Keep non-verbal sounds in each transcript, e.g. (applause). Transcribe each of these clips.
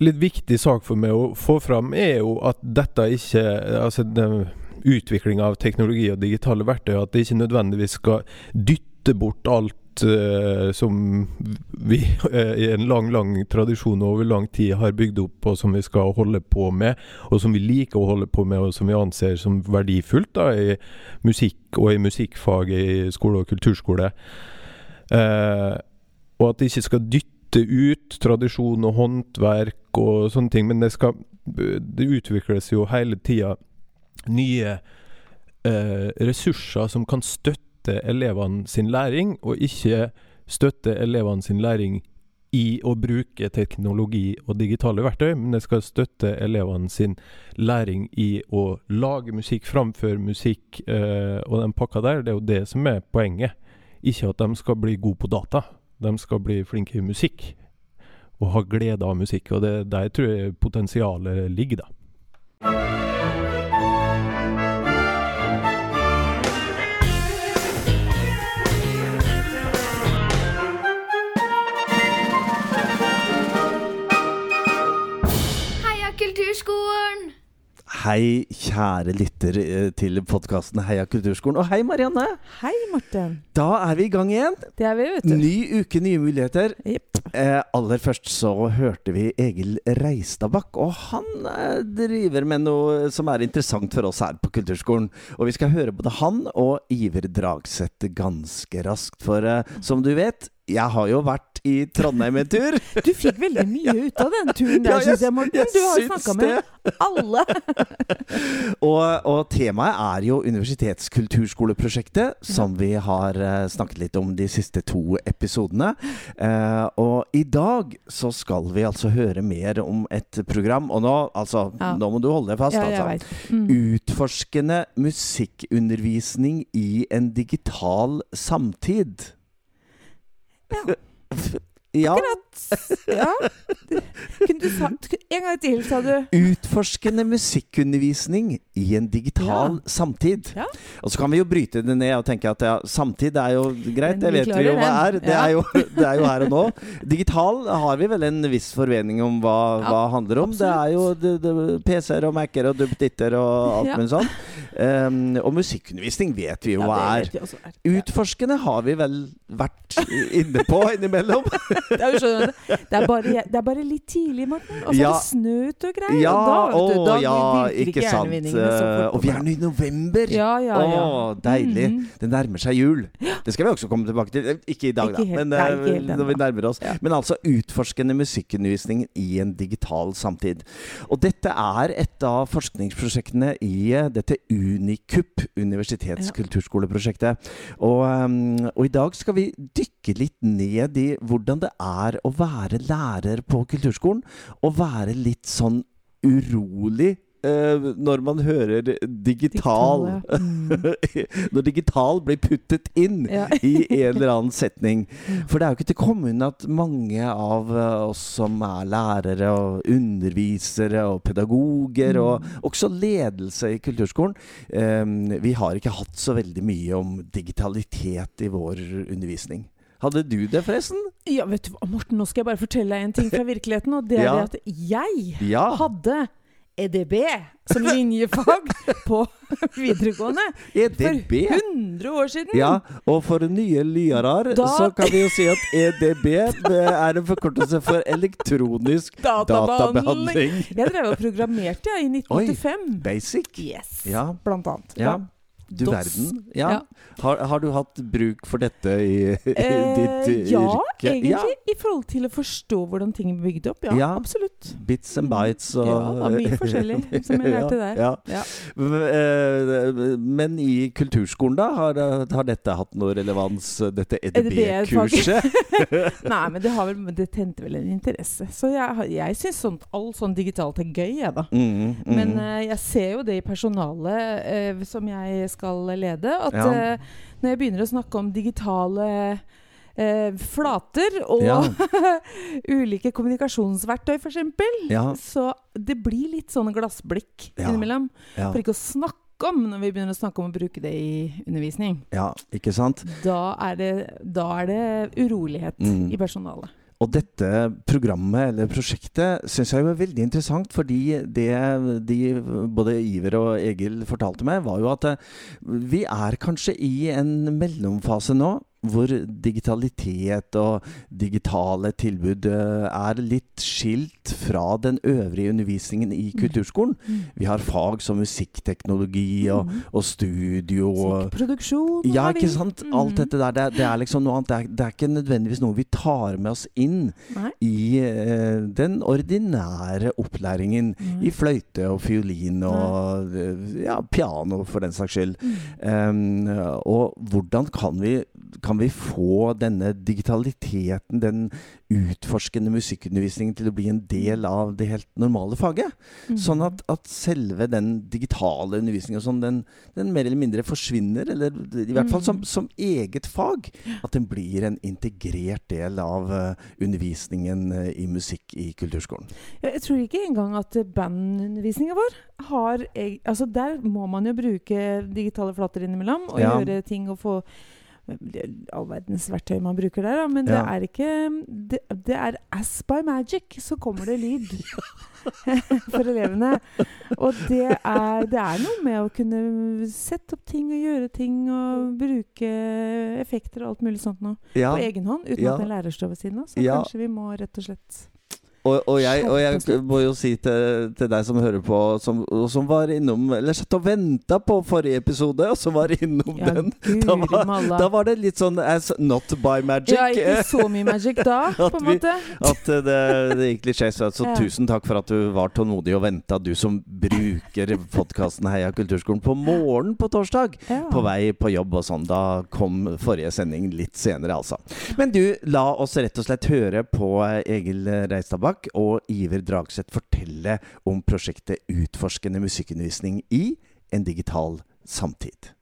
litt viktig sak for meg å få fram, er jo at dette ikke Altså utviklinga av teknologi og digitale verktøy, at det ikke nødvendigvis skal dytte bort alt uh, som vi uh, i en lang, lang tradisjon over lang tid har bygd opp, og som vi skal holde på med, og som vi liker å holde på med, og som vi anser som verdifullt da, i musikk og i musikkfag i skole og kulturskole. Eh, og at det ikke skal dytte ut tradisjon og håndverk og sånne ting, men det, skal, det utvikles jo hele tida nye ressurser som kan støtte elevene sin læring, og ikke støtte elevene sin læring i å bruke teknologi og digitale verktøy, men det skal støtte elevene sin læring i å lage musikk, framføre musikk eh, og den pakka der. Det er jo det som er poenget. Ikke at de skal bli gode på data. De skal bli flinke i musikk og ha glede av musikk. Og det, der tror jeg potensialet ligger, da. Hei, kjære lytter eh, til podkasten Heia kulturskolen. Og hei, Marianne. Hei, Morten. Da er vi i gang igjen. Det er vi, vet du. Ny uke, nye muligheter. Yep. Eh, aller først så hørte vi Egil Reistadbakk, og han eh, driver med noe som er interessant for oss her på kulturskolen. Og vi skal høre både han og Iver Dragseth ganske raskt, for eh, som du vet, jeg har jo vært i Trondheim en tur. (laughs) Du fikk veldig mye ut av den turen der, ja, syns jeg, Morten. Du har jo snakka med alle. (laughs) og, og, temaet er jo Universitetskulturskoleprosjektet, som vi har uh, snakket litt om de siste to episodene. Uh, og i dag så skal vi altså høre mer om et program. Og nå, altså, ja. nå må du holde deg fast, ja, altså. Mm. Utforskende musikkundervisning i en digital samtid. Ja. (laughs) Ja. Akkurat. (laughs) Ja. Du sagt En gang til, sa du. Utforskende musikkundervisning i en digital ja. samtid. Ja. Og så kan vi jo bryte det ned og tenke at ja, samtid er jo greit, det vet vi jo hva er. Det, er jo, (laughs) det er jo her og nå. Digital har vi vel en viss forvening om hva, hva handler om. Absolutt. Det er jo PC-er og Mac-er og duppeditter og alt mulig sånn. Um, og musikkundervisning vet vi jo hva er. Utforskende har vi vel vært inne på innimellom. (laughs) det, er det, er bare, det, er bare, litt tidlig, Morten. Og så ja. er det snø ute og greier. Ja, og da, du, da ja, ikke sant. Uh, og vi er nå i november! Ja, ja, ja. Å, deilig. Mm. Det nærmer seg jul. Det skal vi også komme tilbake til. Eh, ikke i dag, da, helt, men nei, uh, når vi nærmer oss. Men altså utforskende musikkundervisning i en digital samtid. Og dette er et av forskningsprosjektene i dette UNICUP, Unikup, universitetskulturskoleprosjektet. Og, um, og, i dag skal vi dykke litt ned i hvordan det er å være lærer på kulturskolen. Og være litt sånn urolig Uh, når man hører digital, digital ja. mm. (laughs) Når digital blir puttet inn ja. i en eller annen setning. For det er jo ikke til å komme unna at mange av uh, oss som er lærere og undervisere og pedagoger, mm. og også ledelse i kulturskolen, um, vi har ikke hatt så veldig mye om digitalitet i vår undervisning. Hadde du det, forresten? Ja, vet du hva, Morten, nå skal jeg bare fortelle deg en ting fra virkeligheten. Og det er (laughs) ja. det at jeg hadde EDB som linjefag (laughs) på videregående. EDB? For 100 år siden. Ja, og for nye lyere så kan vi jo si at EDB er en forkortelse for elektronisk databehandling. Jeg drev og programmerte jeg, i 1985. Oi, basic? Yes, ja. blant annet. Ja. Du DOS. verden. Ja. ja. Har, har, du hatt bruk for dette i, i eh, ditt ja, yrke? Egentlig, ja, egentlig. I forhold til å forstå hvordan ting er bygd opp. Ja, absolutt. Bits and bites og Ja, er mye forskjellig (laughs) som jeg lærte der. Ja. Eh, men i kulturskolen, da? Har, har dette hatt noe relevans, dette EDB-kurset? (laughs) Nei, men det, vel, det, tente vel en interesse. Så jeg, jeg syns sånt, all sånn digitalt er gøy, jeg, da. Mm, mm. Men uh, jeg ser jo det i personalet uh, som jeg skal skal lede. At ja. uh, når jeg begynner å snakke om digitale uh, flater og ja. (laughs) ulike kommunikasjonsverktøy, f.eks., ja. så det blir litt sånne glassblikk innimellom. For ikke å snakke om når vi begynner å snakke om å bruke det i undervisning. Ja, ikke sant? Da er det, da er det urolighet mm. i personalet. Og dette programmet, eller prosjektet, syns jeg var veldig interessant, fordi det de, både Iver og Egil fortalte meg, var jo at vi er kanskje i en mellomfase nå hvor digitalitet og digitale tilbud eh, er litt skilt fra den øvrige undervisningen i mm. kulturskolen. Mm. Vi har fag som musikkteknologi og, mm. og studio Musikkproduksjon. Ja, ikke sant? Alt dette der. Det, det, er liksom noe annet. Det er, det er, ikke nødvendigvis noe vi tar med oss inn i uh, den ordinære opplæringen i fløyte og fiolin og ja, piano, for den saks skyld. Um, og hvordan kan vi kan vi få denne digitaliteten, den utforskende musikkundervisningen, til å bli en del av det helt normale faget? Mm. Sånn at, at, selve den digitale undervisningen sånn, den, den, mer eller mindre forsvinner, eller i hvert fall som, mm. som eget fag. At den blir en integrert del av uh, undervisningen uh, i musikk i kulturskolen. Jeg tror ikke engang at bandundervisninga vår har Altså, der må man jo bruke digitale flater innimellom og ja. gjøre ting og få all verdens verktøy man bruker der, da. Men ja. det er ikke det, det, er as by magic, så kommer det lyd. (laughs) for elevene. Og det er, det er, noe med å kunne sette opp ting og gjøre ting og bruke effekter og alt mulig sånt noe ja. på egen hånd, uten ja. at en lærer står ved siden av. Så kanskje vi må rett og slett og, og, jeg, og, jeg, må jo si til, til, deg som hører på, som, som var innom Eller satt og venta på forrige episode, og som var innom ja, den. (laughs) Da var, da var, det litt sånn as not by magic. Ja, ikke så mye magic da, (laughs) på en måte. At det, det gikk litt skeis. Så ja. tusen takk for at du var tålmodig og venta, du som bruker podkasten Heia kulturskolen på morgenen på torsdag. Ja. På vei på jobb og sånn. Da kom forrige sending litt senere, altså. Men du, la oss rett og slett høre på Egil Reistadbakk Drag og Iver Dragseth fortelle om prosjektet Utforskende musikkundervisning i en digital samtid.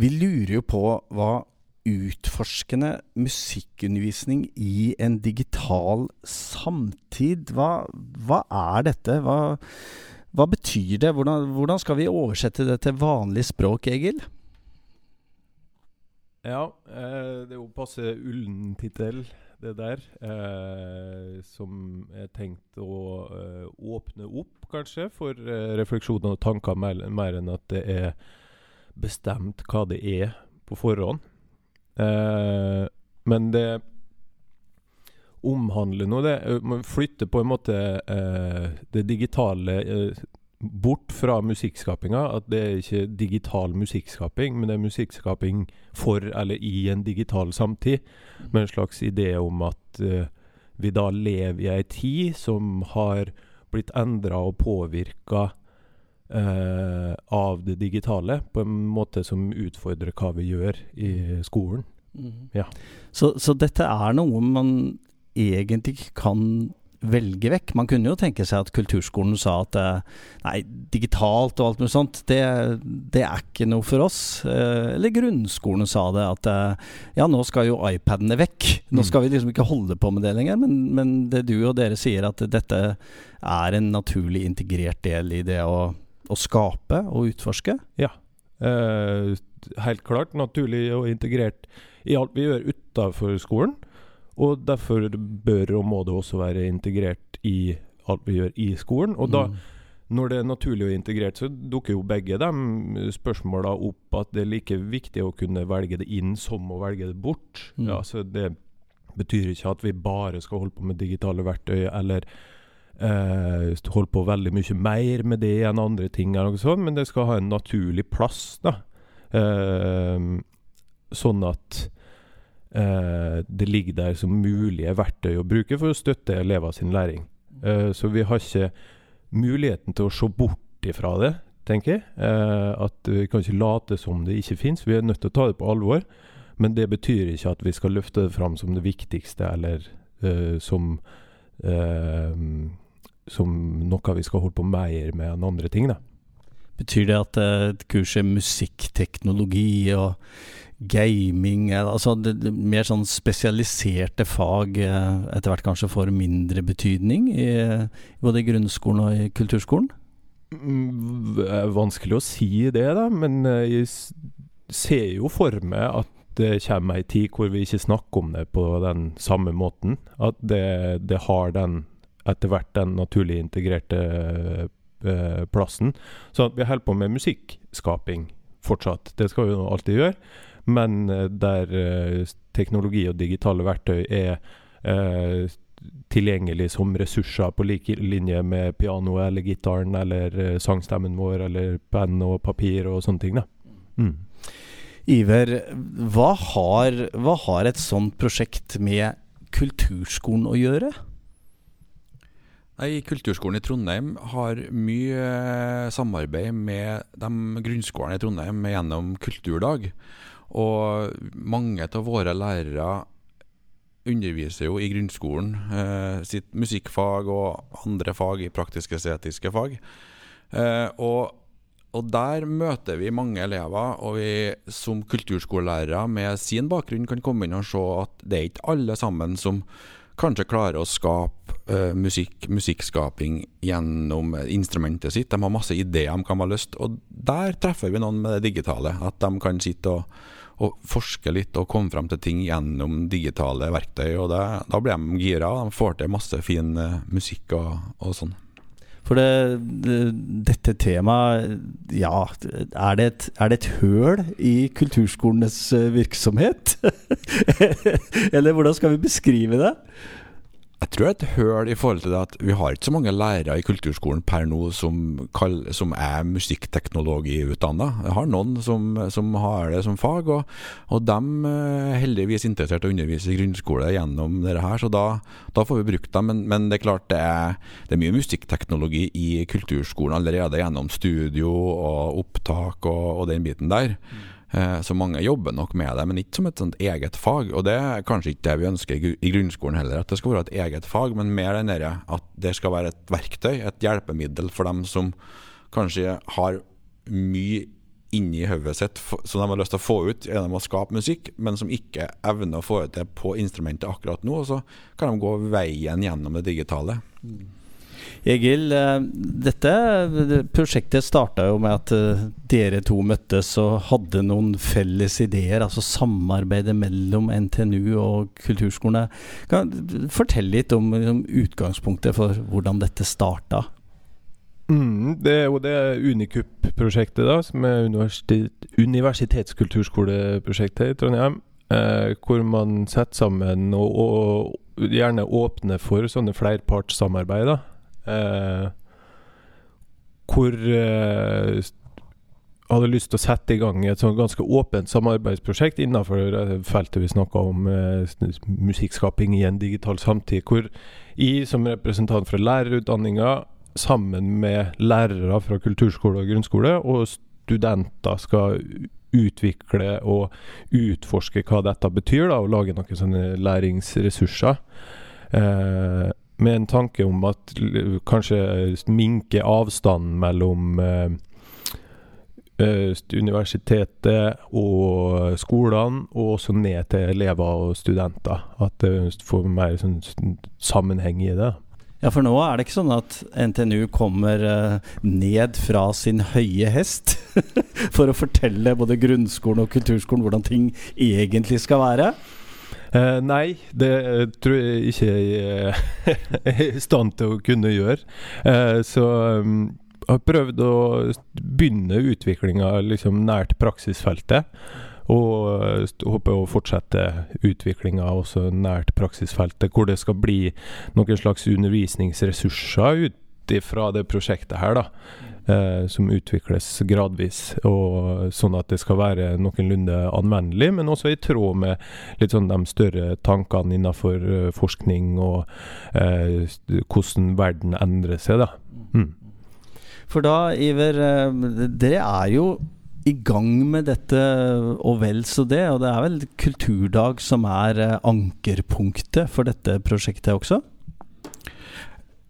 Vi lurer jo på hva utforskende musikkundervisning i en digital samtid Hva, hva er dette? Hva, hva betyr det? Hvordan, hvordan, skal vi oversette det til vanlig språk, Egil? Ja, eh, det er jo passe ullen tittel, det der. Eh, som er tenkt å eh, åpne opp, kanskje, for eh, refleksjoner og tanker, mer, mer, enn at det er bestemt hva det er på forhånd. Eh, men det omhandler noe, det. Man flytter på en måte eh, det digitale bort fra musikkskapinga. At det er ikke digital musikkskaping, men det er musikkskaping for eller i en digital samtid. Med en slags idé om at uh, vi da lever i ei tid som har blitt endra og påvirka uh, av det digitale, på en måte som utfordrer hva vi gjør i skolen. Mm. Ja. Så, så dette er noe man egentlig kan velge vekk. Man kunne jo tenke seg at kulturskolen sa at eh, nei, digitalt og alt mulig sånt, det, det er ikke noe for oss. Eh, eller grunnskolen sa det, at eh, ja, nå skal jo iPadene vekk. Nå mm. skal vi liksom ikke holde på med det lenger. Men, men det du og dere sier, at dette er en naturlig integrert del i det å, å skape og utforske? Ja. Eh, helt klart naturlig og integrert i alt vi gjør utafor skolen. Og derfor bør og må det også være integrert i alt vi gjør i skolen. Og da, mm. når det er naturlig og integrert, så dukker jo begge de spørsmåla opp at det er like viktig å kunne velge det inn som å velge det bort. Mm. Ja, så det betyr ikke at vi bare skal holde på med digitale verktøy, eller eh, holde på veldig mye mer med det enn andre ting, eller noe sånt, men det skal ha en naturlig plass. da. Eh, sånn at det ligger der som mulige verktøy å bruke for å støtte elever sin læring. Eh, så vi har ikke muligheten til å se bort ifra det, tenker jeg. Eh, at vi kan ikke late som det ikke fins. Vi er nødt til å ta det på alvor. Men det betyr ikke at vi skal løfte det fram som det viktigste, eller eh, som eh, som noe vi skal holde på mer med enn andre ting. da. Betyr det at et kurset musikkteknologi og gaming altså det, det, Mer sånn spesialiserte fag eh, etter hvert kanskje får mindre betydning i, både i grunnskolen og i kulturskolen? Mm, vanskelig å si det, da. Men eh, jeg ser jo for meg at det kommer ei tid hvor vi ikke snakker om det på den samme måten. At det, det har den etter hvert den naturlig integrerte eh, plassen. Så at vi holder på med musikkskaping fortsatt. Det skal vi jo alltid gjøre. Men eh, der eh, teknologi og digitale verktøy er eh, tilgjengelig som ressurser på like linje med piano eller gitaren eller sangstemmen vår eller penn og papir og sånne ting. da. Mm. Iver, hva har, hva har, et sånt prosjekt med kulturskolen å gjøre? Nei, Kulturskolen i Trondheim har mye samarbeid med de grunnskolene i Trondheim gjennom Kulturdag. Og mange av våre lærere underviser jo i grunnskolen eh, sitt musikkfag og andre fag i praktisk-estetiske fag. Eh, og, og, der møter vi mange elever, og vi som kulturskolelærere med sin bakgrunn kan komme inn og se at det er ikke alle sammen som kanskje klarer å skape uh, musikk, musikkskaping gjennom instrumentet sitt. De har masse ideer de kan ha lyst Og der treffer vi noen med det digitale. At de kan sitte og og forske litt og komme frem til ting gjennom digitale verktøy. og det, Da blir de gira. De får til masse fin uh, musikk og, og sånn. For det, det, dette temaet, ja er det, et, er det et høl i kulturskolenes eh, virksomhet? (laughs) Eller hvordan skal vi beskrive det? Jeg tror det er et høl i forhold til det at vi har ikke så mange lærere i kulturskolen per nå som, som er musikkteknologiutdanna. Jeg har noen som, som, har det som fag, og, og de er heldigvis interessert i å undervise i grunnskole gjennom dette her, så da, da får vi brukt dem. Men, men, det er klart det er, det er mye musikkteknologi i kulturskolen allerede gjennom studio og opptak og, og den biten der. Mm. Eh, så mange jobber nok med det, men ikke som et sånt eget fag. Og det er kanskje ikke det vi ønsker i grunnskolen heller, at det skal være et eget fag, men mer den derre at det skal være et verktøy, et hjelpemiddel for dem som kanskje har mye inni hodet sitt som de har lyst til å få ut gjennom å skape musikk, men som ikke evner å få ut det på instrumentet akkurat nå. Og så kan de gå veien gjennom det digitale. Mm. Egil, eh, dette prosjektet starta jo med at eh, dere to møttes og hadde noen felles ideer, altså samarbeidet mellom NTNU og kulturskolene. Kan Fortell litt om, om utgangspunktet for hvordan dette starta. Mm, det er jo det Unikup-prosjektet, da, som er universitet, universitetskulturskoleprosjektet i Trondheim. Eh, hvor man setter sammen og, og gjerne åpner for sånne flerpartssamarbeid. da hvor eh, hadde lyst til å sette i gang et sånn ganske åpent samarbeidsprosjekt innenfor feltet vi snakka om, eh, musikkskaping i en digital samtid. Hvor jeg som representant fra lærerutdanninga, sammen med lærere fra kulturskole og grunnskole, og studenter skal utvikle og utforske hva dette betyr, da, og lage noen sånne læringsressurser. Eh, med en tanke om at kanskje minke avstanden mellom eh, eh, universitetet og skolene, og også ned til elever og studenter. At det får mer sånn sammenheng i det. Ja, for nå er det ikke sånn at NTNU kommer eh, ned fra sin høye hest (laughs) for å fortelle både grunnskolen og kulturskolen hvordan ting egentlig skal være. Uh, nei, det uh, tror jeg ikke jeg (laughs) er i stand til å kunne gjøre. Så um, jeg har prøvd å begynne utviklinga liksom nært praksisfeltet. Og håper å fortsette utviklinga også nært praksisfeltet, hvor det skal bli noen slags undervisningsressurser ut ifra det prosjektet her. da eh, som utvikles gradvis, og sånn at det skal være noenlunde anvendelig, men også i tråd med litt sånn de større tankene innenfor uh, forskning og eh, hvordan verden endrer seg. da. Mm. For da, Iver, eh, dere er jo i gang med dette og vel så det. Og det er vel kulturdag som er eh, ankerpunktet for dette prosjektet også?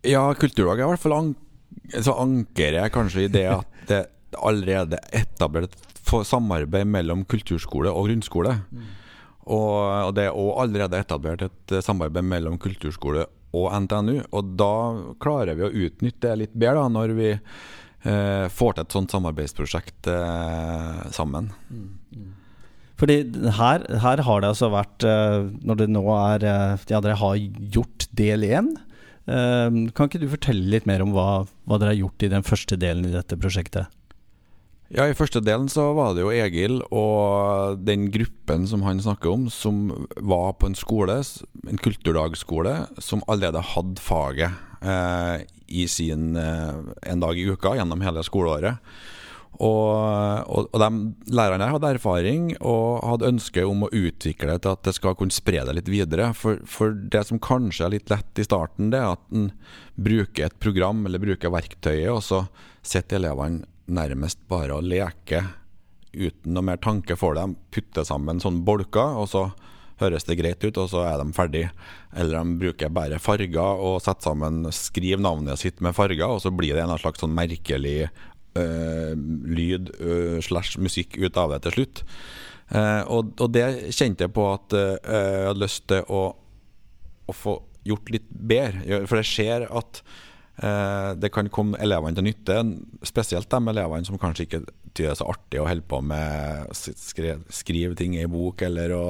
Ja, kulturdag er i hvert fall an så anker jeg kanskje i det at (laughs) det allerede er etablert et samarbeid mellom kulturskole og grunnskole. Mm. Og, og, det er også allerede etablert et eh, samarbeid mellom kulturskole og NTNU. Og da klarer vi å utnytte det litt bedre da, når vi eh, får til et sånt samarbeidsprosjekt eh, sammen. Mm. Mm. Fordi her, her, har det altså vært Når det nå er Ja, dere har gjort del én. Kan ikke du fortelle litt mer om hva, hva dere har gjort i den første delen i dette prosjektet? Ja, I første delen så var det jo Egil og den gruppen som han snakker om, som var på en skole, en kulturdagsskole, som allerede hadde faget eh, i sin eh, en dag i uka gjennom hele skoleåret. Og, og, og de lærerne her hadde erfaring og hadde ønske om å utvikle det til at det skal kunne spre det litt videre. For, for det som kanskje er litt lett i starten, det er at en bruker et program eller bruker verktøyet, og så sitter elevene nærmest bare å leke uten noe mer tanke for det. De putter sammen sånne bolker, og så høres det greit ut, og så er de ferdig. Eller de bruker bare farger og setter sammen, skriver navnet sitt med farger, og så blir det en slags sånn merkelig øh, lyd øh, slash musikk ut av det til slutt. Uh, og, og, det kjente jeg på at uh, jeg hadde lyst til å, å få gjort litt bedre. For jeg ser at Eh, det kan komme elevene til nytte, spesielt de elevene som kanskje ikke tyder det så artig å holde på med skrive, skrive ting i bok, eller å,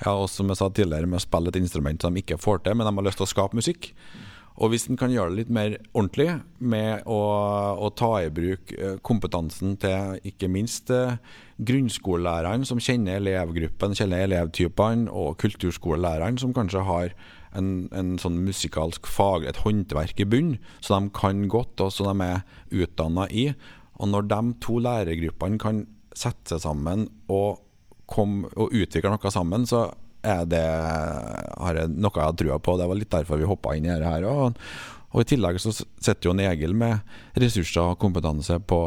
ja, og som jeg sa tidligere, med å spille et instrument som de ikke får til, men de har lyst til å skape musikk. Og hvis en kan gjøre det litt mer ordentlig, med å, å ta i bruk eh, kompetansen til ikke minst grunnskolelæreren grunnskolelærerne, som kjenner elevgruppen, kjenner elevtypene, og kulturskolelærerne, som kanskje har en, en, sånn musikalsk fag, et håndverk i bunn, så de kan godt, og som de er utdanna i. Og når de to lærergruppene kan sette seg sammen og, kom, og utvikle noe sammen, så det har jeg noe jeg har trua på. Det var litt derfor vi hoppa inn i dette her. Og, og I tillegg så sitter jo Egil med ressurser og kompetanse på,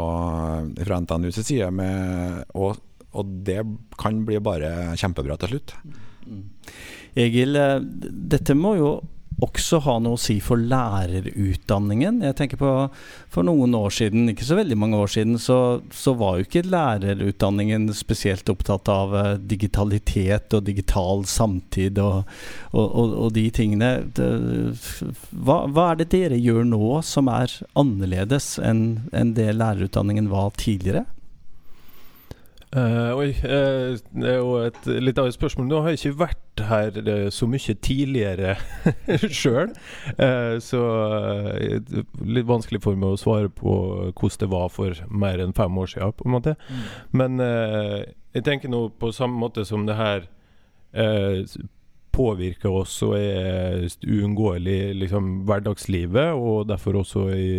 fra NTNU sin side, med, og, og, det kan bli bare kjempebra til slutt. Mm. Egil, eh, dette må jo også ha noe å si for lærerutdanningen. Jeg tenker på For noen år siden, ikke så veldig mange år siden, så, så var jo ikke lærerutdanningen spesielt opptatt av uh, digitalitet og digital samtid og, og, og, og de tingene. Hva, hva, er det dere gjør nå som er annerledes enn en det lærerutdanningen var tidligere? Uh, oi, uh, det er jo et litt av et spørsmål. Nå har jeg ikke vært her uh, så mye tidligere (laughs) sjøl, så litt vanskelig for meg å svare på hvordan det var for mer enn fem år siden, på en måte. Mm. Men jeg tenker nå på samme måte som det her påvirker oss og er uunngåelig i liksom, hverdagslivet, og derfor også i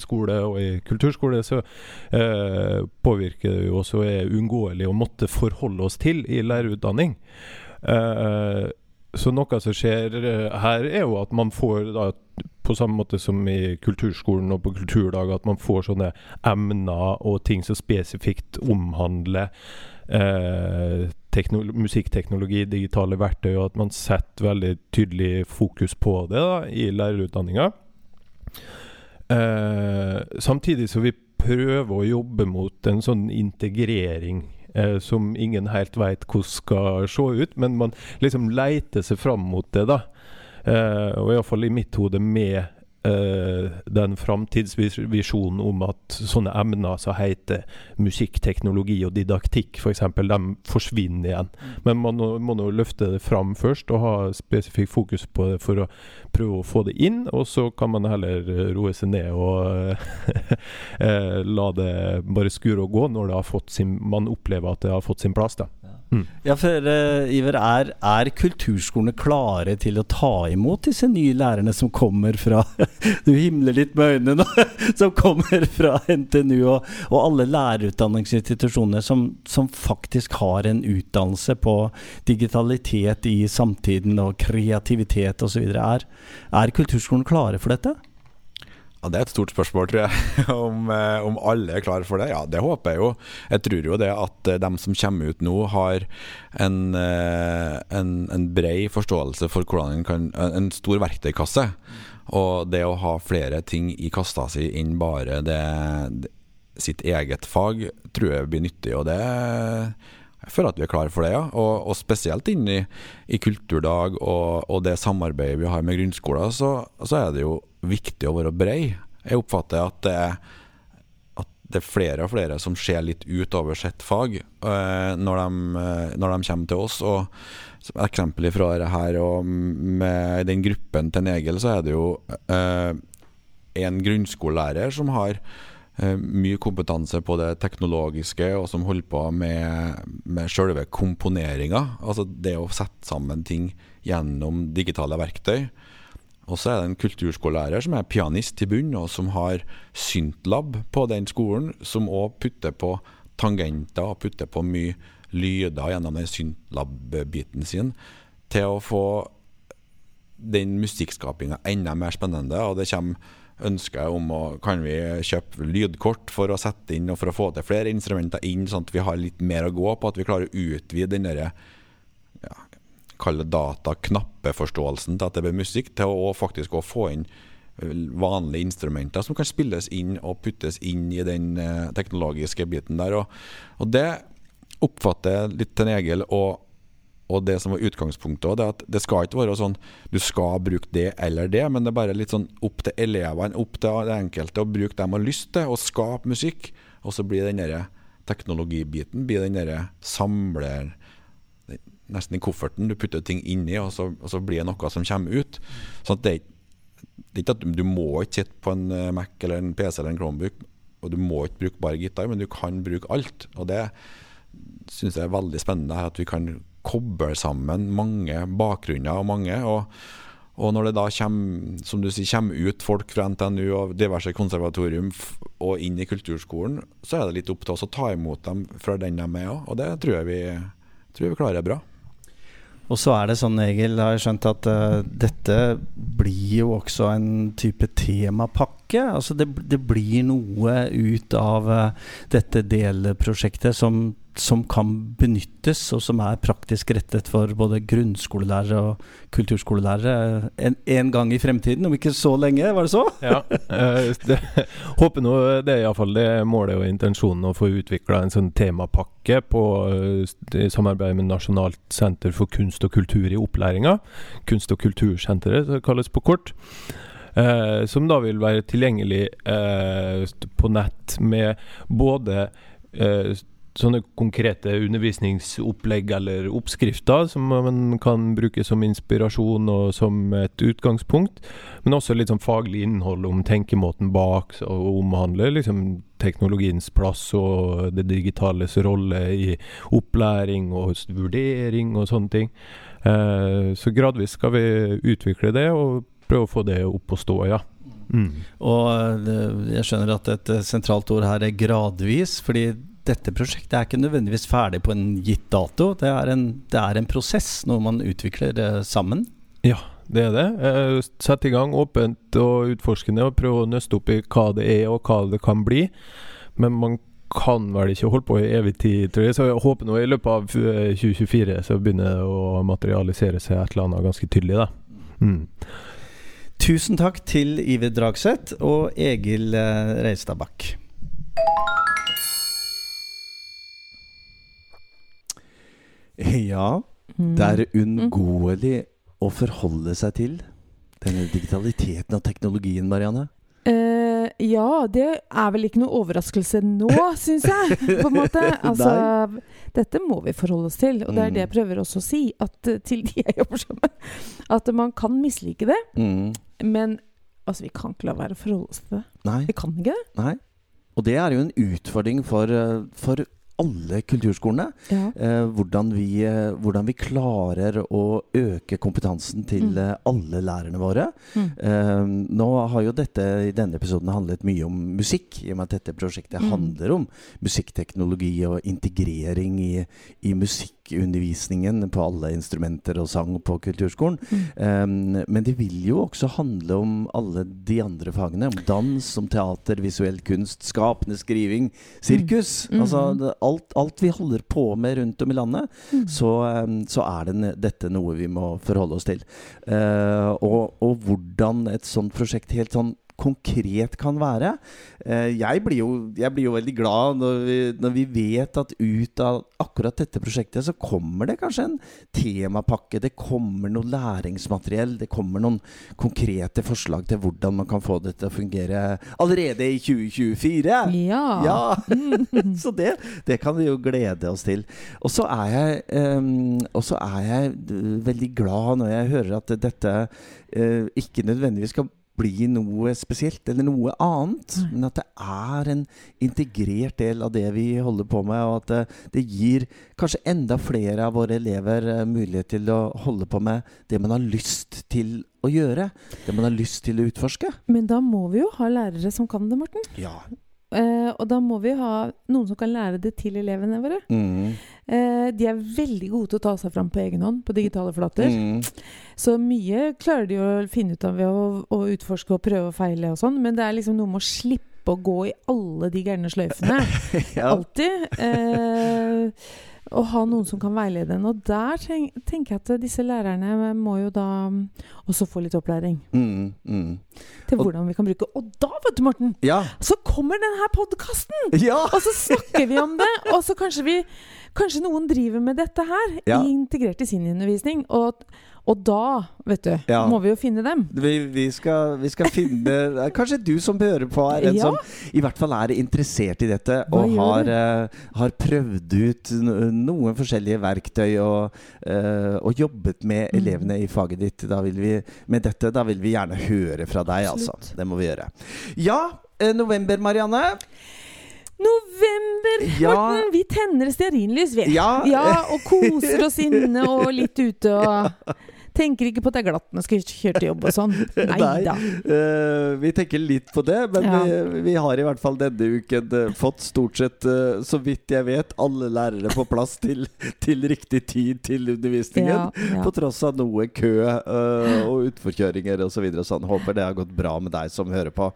skole og i kulturskole, så eh, påvirker det jo også er uunngåelig å måtte forholde oss til i lærerutdanning. Eh, så noe som skjer eh, her, er jo at man får da på samme måte som i kulturskolen og på kulturdag, at man får sånne emner og ting som spesifikt omhandler eh, musikkteknologi, digitale verktøy, og at man setter veldig tydelig fokus på det da, i lærerutdanninga. Eh, samtidig så vi prøver å jobbe mot en sånn integrering eh, som ingen helt veit hvordan skal se ut, men man liksom leiter seg fram mot det, da. Eh, og iallfall i mitt hode med den framtidsvisjonen om at sånne emner som heter musikk, teknologi og didaktikk f.eks., for de forsvinner igjen. Mm. Men man må nå løfte det fram først og ha spesifikt fokus på det for å prøve å få det inn. Og så kan man heller eh, roe seg ned og uh, (laughs) la det bare skure og gå når sin, man opplever at det har fått sin plass. da. Mm. Ja, for uh, Iver, er, er, kulturskolene klare til å ta imot disse nye lærerne som kommer fra (laughs) Du himler litt med øynene nå. (laughs) som kommer fra NTNU og, og alle lærerutdanningsinstitusjonene som, som, faktisk har en utdannelse på digitalitet i samtiden og kreativitet osv. Er, er kulturskolen klare for dette? Ja, Det er et stort spørsmål, tror jeg. (laughs) om, eh, om, alle er klar for det. Ja, det håper jeg jo. Jeg tror jo det at eh, de som kommer ut nå, har en, eh, en, en bred forståelse for hvordan en kan En stor verktøykasse. Og det å ha flere ting i kassa si enn bare det, sitt eget fag, tror jeg blir nyttig. Og det jeg føler at vi er klare for det, ja. Og, og spesielt inn i, i kulturdag og, og, det samarbeidet vi har med grunnskoler, så, så, er det jo viktig å være brei. Jeg oppfatter at det, at det er flere og flere som ser litt utover sitt fag uh, når, de, når, de, kommer til oss. Og som eksempel fra det her, og med den gruppen til Negel, så er det jo uh, en grunnskolelærer som har mye kompetanse på det teknologiske, og som holder på med, med selve komponeringa. Altså det å sette sammen ting gjennom digitale verktøy. Og så er det en kulturskolelærer som er pianist i bunn, og som har syntlab på den skolen, som òg putter på tangenter og putter på mye lyder gjennom den syntlab-biten sin, til å få den musikkskapinga enda mer spennende. Og det kommer ønsker om å kan vi kjøpe lydkort for å sette inn og for å få til flere instrumenter inn, sånn at vi har litt mer å gå på. At vi klarer å utvide den derre kalle data-knappeforståelsen til at det blir musikk, til å faktisk å få inn eh, vanlige instrumenter som kan spilles inn og puttes inn i den uh, teknologiske biten der. Og, og det oppfatter jeg litt til Egil og, og det som var utgangspunktet det at det skal ikke være sånn du skal bruke det eller det, men det er bare litt sånn opp til elevene, opp til det enkelte, å bruke det de har lyst til, og skape musikk. Og så blir den teknologibiten blir den samler nesten i kofferten. Du putter ting inni, og så, og så blir det noe som kommer ut. Sånn det, det er ikke at du, du må ikke sitte på en eh, Mac eller en PC eller en Chromebook, og du må ikke bruke bare gitar, men du kan bruke alt. Og det syns jeg er veldig spennende, at vi kan koble sammen mange bakgrunner og mange. og og når det da kommer, som du sier, kommer ut folk fra NTNU og diverse konservatorium og inn i kulturskolen, så er det litt opp til oss å ta imot dem fra den de er òg. Og det tror jeg vi, tror jeg vi klarer bra. Og så er det sånn, Egil, har jeg skjønt at uh, dette blir jo også en type temapakke. Altså det, det blir noe ut av uh, dette delprosjektet som som kan benyttes, og som er praktisk rettet for både grunnskolelærere og kulturskolelærere en, en gang i fremtiden, om ikke så lenge, var det så? (laughs) ja. Eh, det, håper nå det er iallfall det målet og intensjonen å få utvikla en sånn temapakke på uh, samarbeid med Nasjonalt senter for kunst og kultur i opplæringa. Kunst- og kultursenteret, det kalles på kort. Uh, som da vil være tilgjengelig uh, på nett med både uh, sånne konkrete undervisningsopplegg eller oppskrifter som man kan bruke som inspirasjon og som et utgangspunkt. Men også litt sånn faglig innhold om tenkemåten bak, og omhandler liksom teknologiens plass og det digitales rolle i opplæring og vurdering og sånne ting. Eh, så gradvis skal vi utvikle det og prøve å få det opp og stå, ja. Mm. Og jeg skjønner at et sentralt ord her er gradvis, fordi dette prosjektet er ikke nødvendigvis ferdig på en gitt dato. Det er en, det er en prosess, noe man utvikler eh, sammen. Ja, det er det. Eh, Sett i gang åpent og utforskende og prøve å nøste opp i hva det er og hva det kan bli. Men man kan vel ikke holde på i evig tid, tror jeg. Så jeg håper nå i løpet av 2024 eh, så begynner det å materialisere seg et eller annet ganske tydelig, da. Mm. Tusen takk til Iver Dragseth og Egil Reistad Bakk. (laughs) Ja, mm. det er uunngåelig å forholde seg til denne digitaliteten og teknologien, Marianne. Uh, ja, det er vel ikke noe overraskelse nå, (laughs) syns jeg. på en måte. Altså, dette må vi forholde oss til. Og det er det jeg mm. prøver også å si at, eh, til de jeg jobber sammen med. At man kan mislike det. Mm. Men altså, vi kan ikke la være å forholde oss til det. Nei. Vi kan ikke det. Nei. Og det er jo en utfordring for, eh, for alle kulturskolene. Ja. Eh, hvordan, vi, eh, hvordan, vi, klarer å øke kompetansen til mm. eh, alle lærerne våre. Mm. Eh, nå har jo dette i denne episoden handlet mye om musikk, i og med at dette prosjektet mm. handler om musikkteknologi og integrering i, i musikkundervisningen på alle instrumenter og sang på kulturskolen. Mm. men det vil jo også handle om alle de andre fagene. Om dans, om teater, visuell kunst, skapende skriving, sirkus. Mm. Altså, alt, alt, vi holder på med rundt om i landet, mm. så, så, er det, dette noe vi må forholde oss til. Uh, og, og, hvordan et sånt prosjekt helt sånn konkret kan være. Eh, jeg blir, jo, jeg blir jo veldig glad når vi, når vi, vet at ut av akkurat dette prosjektet så kommer det kanskje en temapakke. Det kommer noe læringsmateriell. Det kommer noen konkrete forslag til hvordan man kan få det til å fungere allerede i 2024. Ja. ja. (laughs) så det, det, kan vi jo glede oss til. Og så er jeg, um, er jeg veldig glad når jeg hører at dette uh, ikke nødvendigvis skal bli noe spesielt eller noe annet, mm. men at det er en integrert del av det vi holder på med, og at det, det gir kanskje enda flere av våre elever uh, mulighet til å holde på med det man har lyst til å gjøre. Det man har lyst til å utforske. Men da må vi jo ha lærere som kan det, Morten. Ja. Uh, og da må vi ha noen som kan lære det til elevene våre. Mm. Uh, de er veldig gode til å ta seg fram på egen hånd på digitale flater. Mm. Så mye klarer de å finne ut av ved å, å, utforske og prøve og feile og sånn, men det er liksom noe med å slippe å gå i alle de gærne sløyfene. (laughs) ja. Alltid. Uh, å ha noen som kan veilede en. Og der tenk, tenker jeg at disse lærerne må jo da mm, også få litt opplæring. Mm, mm. Til hvordan og, vi kan bruke Og da, vet du, Morten! Ja. Så kommer denne podkasten! Ja. Og så snakker vi om det! Og så kanskje vi Kanskje noen driver med dette her, ja. integrert i sin undervisning. Og og da, vet du, ja. må vi jo finne dem. Vi, vi, skal, vi skal, finne (laughs) Kanskje du som hører på, er en ja. som i hvert fall er interessert i dette, Hva og har, uh, har, prøvd ut noen forskjellige verktøy og, uh, og jobbet med mm. elevene i faget ditt. Da vi, med dette da vil vi gjerne høre fra deg, altså. Absolutt. altså. Det må vi gjøre. Ja, uh, november, Marianne. November, ja. Morten! Vi tenner stearinlys, vi. Ja. ja. Og koser oss inne og litt ute og (laughs) Tenker ikke på at det er glatt når jeg skal kjøre til jobb og sånn. (laughs) Nei da. Uh, vi tenker litt på det, men ja. vi, vi, har i hvert fall denne uken uh, fått stort sett, uh, så vidt jeg vet, alle lærere på plass til, (laughs) til riktig tid til undervisningen. Ja, ja. På tross av noe kø og utforkjøringer osv. Så videre, sånn. Håper det har gått bra med deg som hører på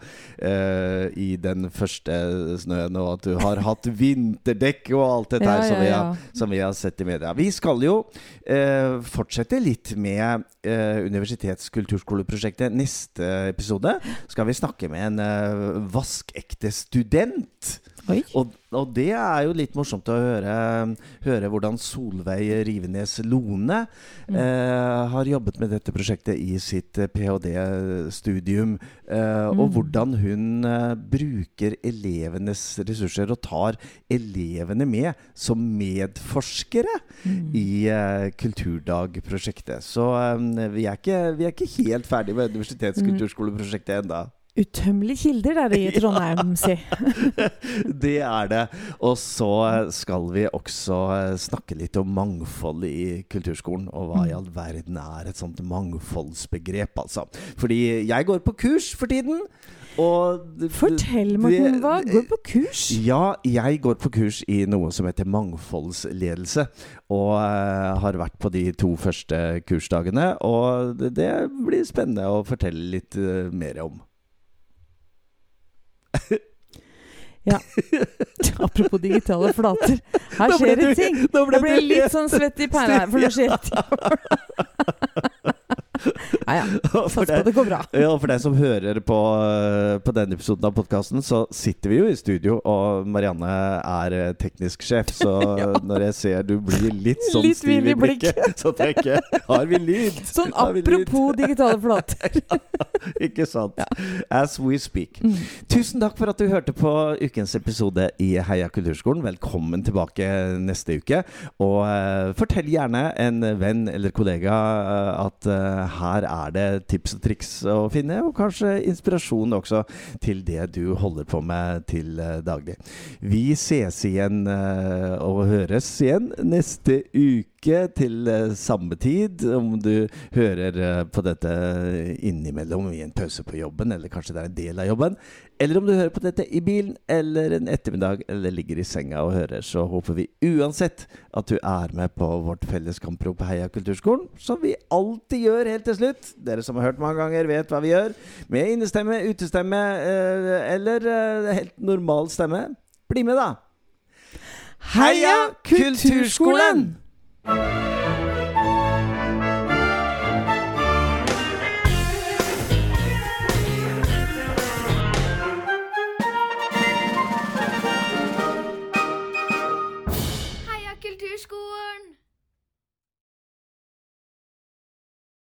i den første snøen, og at du har hatt vinterdekk og alt dette her som vi, har, som, vi har, sett i media. Vi skal jo fortsette litt med eh, Universitetskulturskoleprosjektet. Neste episode skal vi snakke med en eh, vaskekte student. Og, og, det er jo litt morsomt å høre, høre hvordan Solveig Rivenes Lone mm. eh, har jobbet med dette prosjektet i sitt eh, ph.d.-studium. Eh, mm. Og hvordan hun eh, bruker elevenes ressurser og tar elevene med som medforskere mm. i eh, Kulturdagprosjektet. Så eh, vi er, ikke, vi, er ikke, helt ferdig med Universitetskulturskoleprosjektet enda utømmelige kilder der i (laughs) Trondheim, si. (laughs) det er det. Og så skal vi også eh, snakke litt om mangfold i kulturskolen. Og hva i mm. all verden er et sånt mangfoldsbegrep, altså. Fordi jeg går på kurs for tiden. Og Fortell, Morten. Hva går på kurs? Ja, jeg går på kurs i noe som heter mangfoldsledelse. Og uh, har vært på de to første kursdagene. Og det, det blir spennende å fortelle litt uh, mer om. (laughs) Ja. Apropos digitale flater. Her skjer det ting. Jeg ble litt sånn svett i (laughs) pæra her, for nå skjer det (laughs) ting. (laughs) Ja, ja. (laughs) Sats på det går bra. Ja, for deg som hører på, eh, på denne episoden av podkasten, så sitter vi jo i studio, og Marianne er eh, teknisk sjef. Så (laughs) ja. når jeg ser du blir litt sånn litt stiv i blikket, så tenker jeg Har vi lyd? Sånn apropos lyd? digitale flater. Ikke sant. As we speak. Mm. Tusen takk for at du hørte på ukens episode i Heia kulturskolen. Velkommen tilbake neste uke. Og uh, fortell gjerne en venn eller kollega at uh, her er det tips og triks å finne, og kanskje inspirasjon også til det du holder på med til eh, daglig. Vi ses igjen eh, og høres igjen neste uke uke til eh, samme tid. Om du hører eh, på dette innimellom i en pause på jobben, eller kanskje det er en del av jobben. Eller om du hører på dette i bilen eller en ettermiddag, eller ligger i senga og hører, så håper vi uansett at du er med på vårt felles kamprop Heia kulturskolen, som vi alltid gjør helt til slutt. Dere som har hørt mange ganger, vet hva vi gjør. Med innestemme, utestemme eh, eller helt normal stemme. Bli med, da! Heia Kulturskolen! Música